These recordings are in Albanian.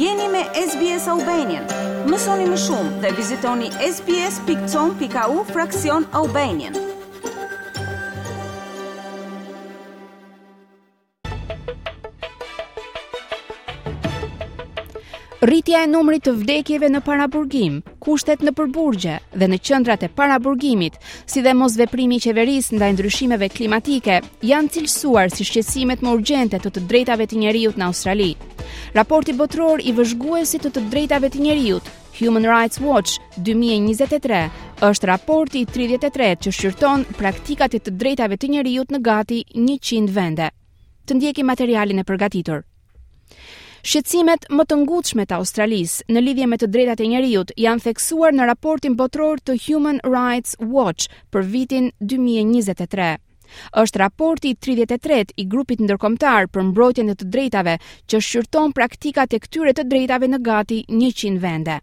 Jeni me SBS Albanian. Mësoni më shumë dhe vizitoni sbs.com.au fraksion Albanian. Rritja e numrit të vdekjeve në paraburgim, kushtet nëpër burgje dhe në qendrat e paraburgimit, si dhe mosveprimi i qeverisë ndaj ndryshimeve klimatike, janë cilësuar si shqetësimet më urgjente të të drejtave të njeriut në Australi. Raporti botëror i vëzhguesit të të drejtave të njeriut Human Rights Watch 2023 është raporti i 33 që shqyrton praktikat e të drejtave të njeriut në gati 100 vende. Të ndjekim materialin e përgatitur. Shqetësimet më të ngutshme të Australisë në lidhje me të drejtat e njeriut janë theksuar në raportin botëror të Human Rights Watch për vitin 2023. Është raporti i 33 i grupit ndërkombëtar për mbrojtjen e të drejtave që shqyrton praktikat e këtyre të drejtave në gati 100 vende.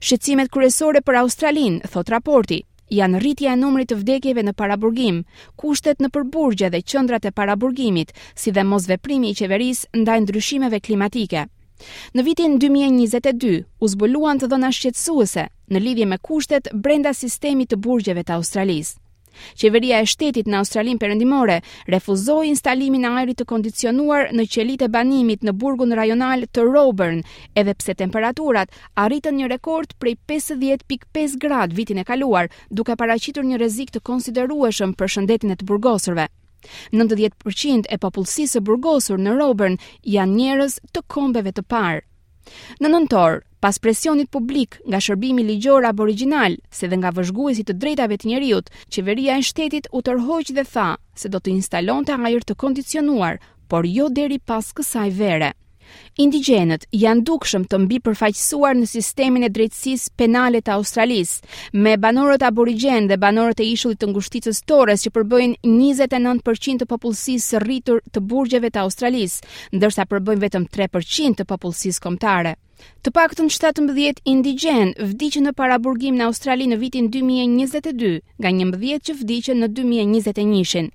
Shqetësimet kryesore për Australinë, thotë raporti, janë rritja e numrit të vdekjeve në paraburgim, kushtet nëpër burgje dhe qendrat e paraburgimit, si dhe mosveprimi i qeverisë ndaj ndryshimeve klimatike. Në vitin 2022, u zbuluan të dhëna shqetësuese në lidhje me kushtet brenda sistemit të burgjeve të Australisë. Qeveria e shtetit në Australinë Perëndimore refuzoi instalimin e ajrit të kondicionuar në qelitë e banimit në burgun rajonal të Roebourne, edhe pse temperaturat arritën një rekord prej 50.5 gradë vitin e kaluar, duke paraqitur një rrezik të konsiderueshëm për shëndetin e të burgosurve. 90% e popullsisë së burgosur në Roebourne janë njerëz të kombeve të parë. Në nëntor, pas presionit publik nga shërbimi ligjor aborigjinal, si dhe nga vëzhguesit të drejtave të njeriut, qeveria e shtetit u tërhoq dhe tha se do të instalonte ajër të kondicionuar, por jo deri pas kësaj vere. Indigjenët janë dukshëm të mbipërfaqësuar në sistemin e drejtësisë penale të Australisë, me banorët aborigjenë dhe banorët e ishullit të ngushticës Torres që përbëjnë 29% të popullsisë së rritur të burgjeve të Australisë, ndërsa përbëjnë vetëm 3% të popullsisë kombëtare. Të paktën 17 indigjenë vdiqën në paraburgim në Australi në vitin 2022, nga 11 që vdiqën në 2021-shin.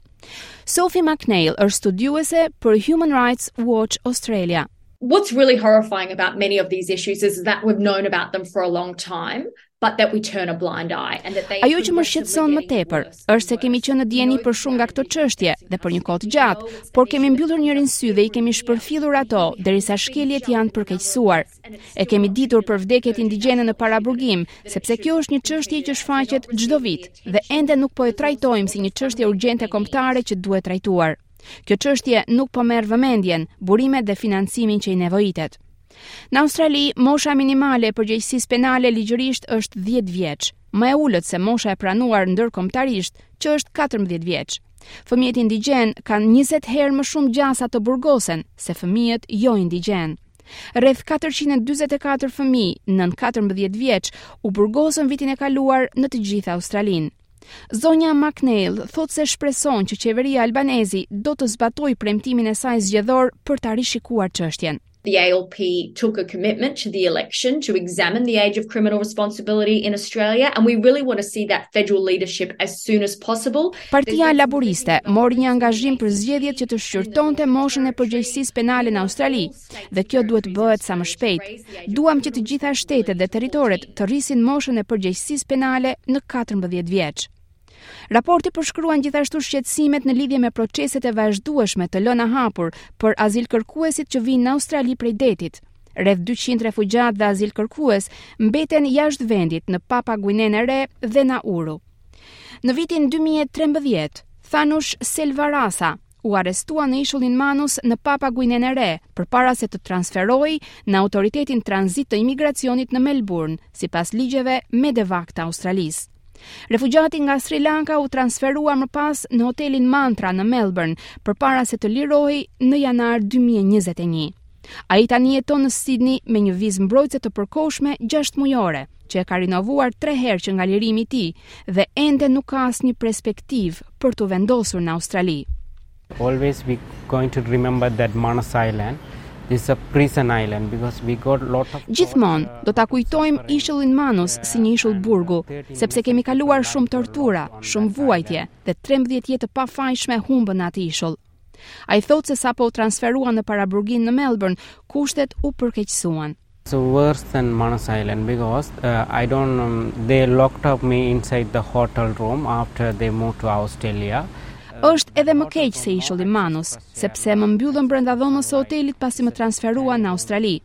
Sophie McNeill është studiuese për Human Rights Watch Australia. What's really horrifying about many of these issues is that we've known about them for a long time. but that we turn a blind eye and that they Ajo që më shqetëson më tepër është se kemi qenë në dijeni për shumë nga këto çështje dhe për një kohë të gjatë, por kemi mbyllur njërin sy dhe i kemi shpërfillur ato derisa shkeljet janë përkeqësuar. E kemi ditur për vdekjet indigjene në paraburgim, sepse kjo është një çështje që shfaqet çdo vit dhe ende nuk po e trajtojmë si një çështje urgjente kombëtare që duhet trajtuar. Kjo çështje nuk po merr vëmendjen, burimet dhe financimin që i nevojitet. Në Australi, mosha minimale e përgjegjësisë penale ligjërisht është 10 vjeç, më e ulët se mosha e pranuar ndërkombëtarisht, që është 14 vjeç. Fëmijët indigjenë kanë 20 herë më shumë gjasa të burgosen se fëmijët jo indigjenë. Rreth 444 fëmijë nën 14 vjeç u burgosën vitin e kaluar në të gjithë Australinë. Zonja McNeil thotë se shpreson që qeveria Albanese do të zbatojë premtimin e saj zgjedhor për ta rishikuar çështjen. the ALP took a commitment to the election to examine the age of criminal responsibility in Australia and we really want to see that federal leadership as soon as possible. Partia Laburiste mori një angazhim për zgjedhjet që të shqyrtonte moshën e përgjegjësisë penale në Australi dhe kjo duhet të bëhet sa më shpejt. Duam që të gjitha shtetet dhe territoret të rrisin moshën e përgjegjësisë penale në 14 vjeç. Raporti përshkruan gjithashtu shqetësimet në lidhje me proceset e vazhdueshme të lëna hapur për azilkërkuesit që vijnë në Australi prej detit. Rreth 200 refugjatë dhe azilkërkues mbeten jashtë vendit në Papua Guinenë e Re dhe Nauru. Në vitin 2013, Thanush Selvarasa u arrestua në ishullin Manus në Papua Guinenë e Re, përpara se të transferohej në autoritetin tranzit të imigracionit në Melbourne, sipas ligjeve Medevac të Australisë. Refugjati nga Sri Lanka u transferua më pas në hotelin Mantra në Melbourne, përpara se të lirohej në janar 2021. Ai tani jeton në Sydney me një vizë mbrojtëse të përkohshme 6 mujore, që e ka rinovuar tre herë që nga lirimi i tij dhe ende nuk ka asnjë perspektivë për t'u vendosur në Australi. Always we going to remember that Manus Island is a prison island because we got lot of Gjithmonë do ta kujtojmë ishullin Manus si një ishull burgu, sepse kemi kaluar shumë tortura, shumë vuajtje dhe 13 jetë të pafajshme humbën në atë ishull. Ai thotë se sapo u transferuan në paraburgim në Melbourne, kushtet u përkeqësuan. It's worse than Manus Island because uh, I don't um, they locked up me inside the hotel room after they moved to Australia. Është edhe më keq se ishulli Manus, sepse më mbyllën brenda dhomës së hotelit pasi më transferuan në Australi.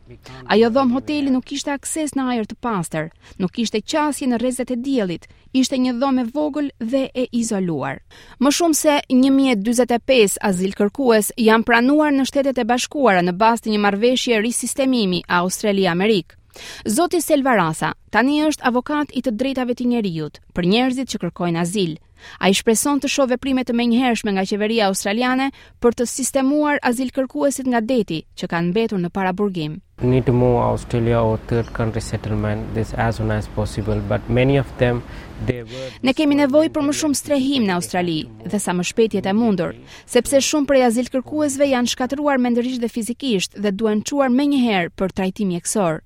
Ajo dhomë hoteli nuk kishte akses në ajër të pastër, nuk kishte qasje në rrezet e diellit, ishte një dhomë e vogël dhe e izoluar. Më shumë se 1045 azilkërkues janë pranuar në Shtetet e Bashkuara në bazë të një marrëveshje risistemimi Australi-Amerikë. Zoti Selvarasa tani është avokat i të drejtave të njeriut për njerëzit që kërkojnë azil. Ai shpreson të shohë veprime të menjëhershme nga qeveria australiane për të sistemuar azilkërkuesit nga deti që kanë mbetur në paraburgim. need to move Australia or third country settlement this as soon as possible but many of them they were Ne kemi nevojë për më shumë strehim në Australi dhe sa më shpejt të jetë e mundur, sepse shumë prej azilkërkuesve janë shkatërruar mendërisht dhe fizikisht dhe duhen çuar menjëherë për trajtim mjekësor.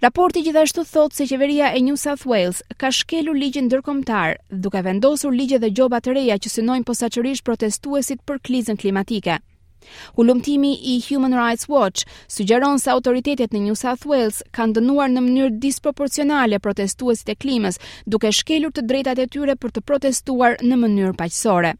Raporti gjithashtu thotë se qeveria e New South Wales ka shkelur ligjin ndërkombëtar, duke vendosur ligje dhe gjoba të reja që synojnë posaçërisht protestuesit për krizën klimatike. Hulumtimi i Human Rights Watch sugjeron se autoritetet në New South Wales kanë dënuar në mënyrë disproporcionale protestuesit e klimës, duke shkelur të drejtat e tyre për të protestuar në mënyrë paqësore.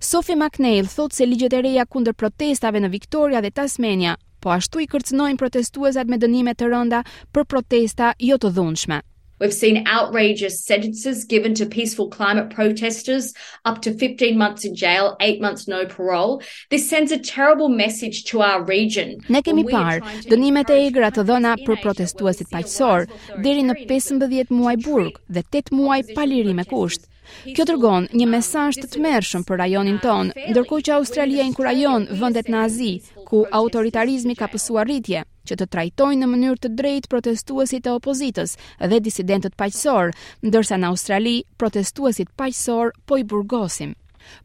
Sophie McNeil thotë se ligjet e reja kundër protestave në Victoria dhe Tasmania Po ashtu i kërcënojnë protestuesit me dënime të rënda për protesta jo të dhunshme. We've seen outrageous sentences given to peaceful climate protesters, up to 15 months in jail, 8 months no parole. This sends a terrible message to our region. Ne kemi parë dënimet e egra të dhëna për protestuesit paqësorë, deri në 15 muaj burg dhe 8 muaj pa lirim me kusht. Kjo dërgon një mesazh të tmerrshëm për rajonin tonë, ndërkohë që Australia inkurajon vendet në Azi, ku autoritarizmi ka pësuar rritje, që të trajtojnë në mënyrë të drejtë protestuesit e opozitës dhe disidentët paqësorë, ndërsa në Australi protestuesit paqësorë po i burgosim.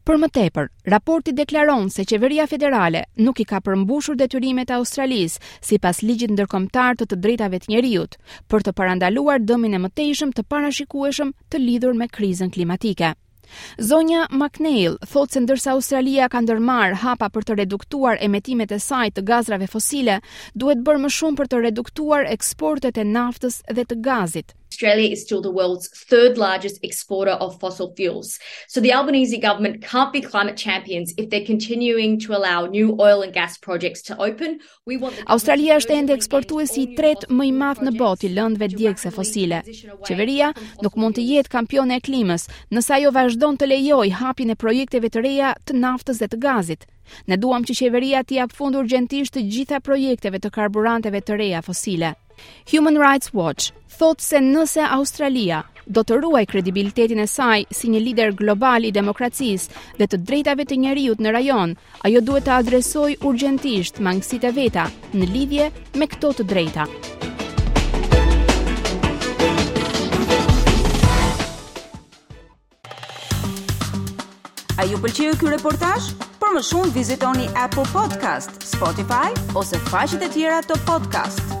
Për më tepër, raporti deklaron se qeveria federale nuk i ka përmbushur detyrimet e Australisë, sipas ligjit ndërkombëtar të të drejtave të njeriut, për të parandaluar dëmin e mëtejshëm të parashikueshëm të lidhur me krizën klimatike. Zonja McNeil thotë se ndërsa Australia ka ndërmarrë hapa për të reduktuar emetimet e saj të gazrave fosile, duhet bërë më shumë për të reduktuar eksportet e naftës dhe të gazit. Australia is still the world's third largest exporter of fossil fuels. So the Albanese government can't be climate champions if they're continuing to allow new oil and gas projects to open. We want the Australia është ende eksportuesi i tretë më i madh në botë i lëndëve djegëse fosile. Qeveria nuk mund të jetë kampione e klimës nëse ajo vazhdon të lejojë hapjen e projekteve të reja të naftës dhe të gazit. Ne duam që qeveria t'i japë fund urgjentisht të gjitha projekteve të karburanteve të reja fosile. Human Rights Watch thotë se nëse Australia do të ruajë kredibilitetin e saj si një lider global i demokracisë dhe të drejtave të njeriut në rajon, ajo duhet të adresojë urgentisht mangësitë e veta në lidhje me këto të drejta. A ju pëlqeu ky reportazh? Për më shumë vizitoni Apple Podcast, Spotify ose faqet e tjera të podcast.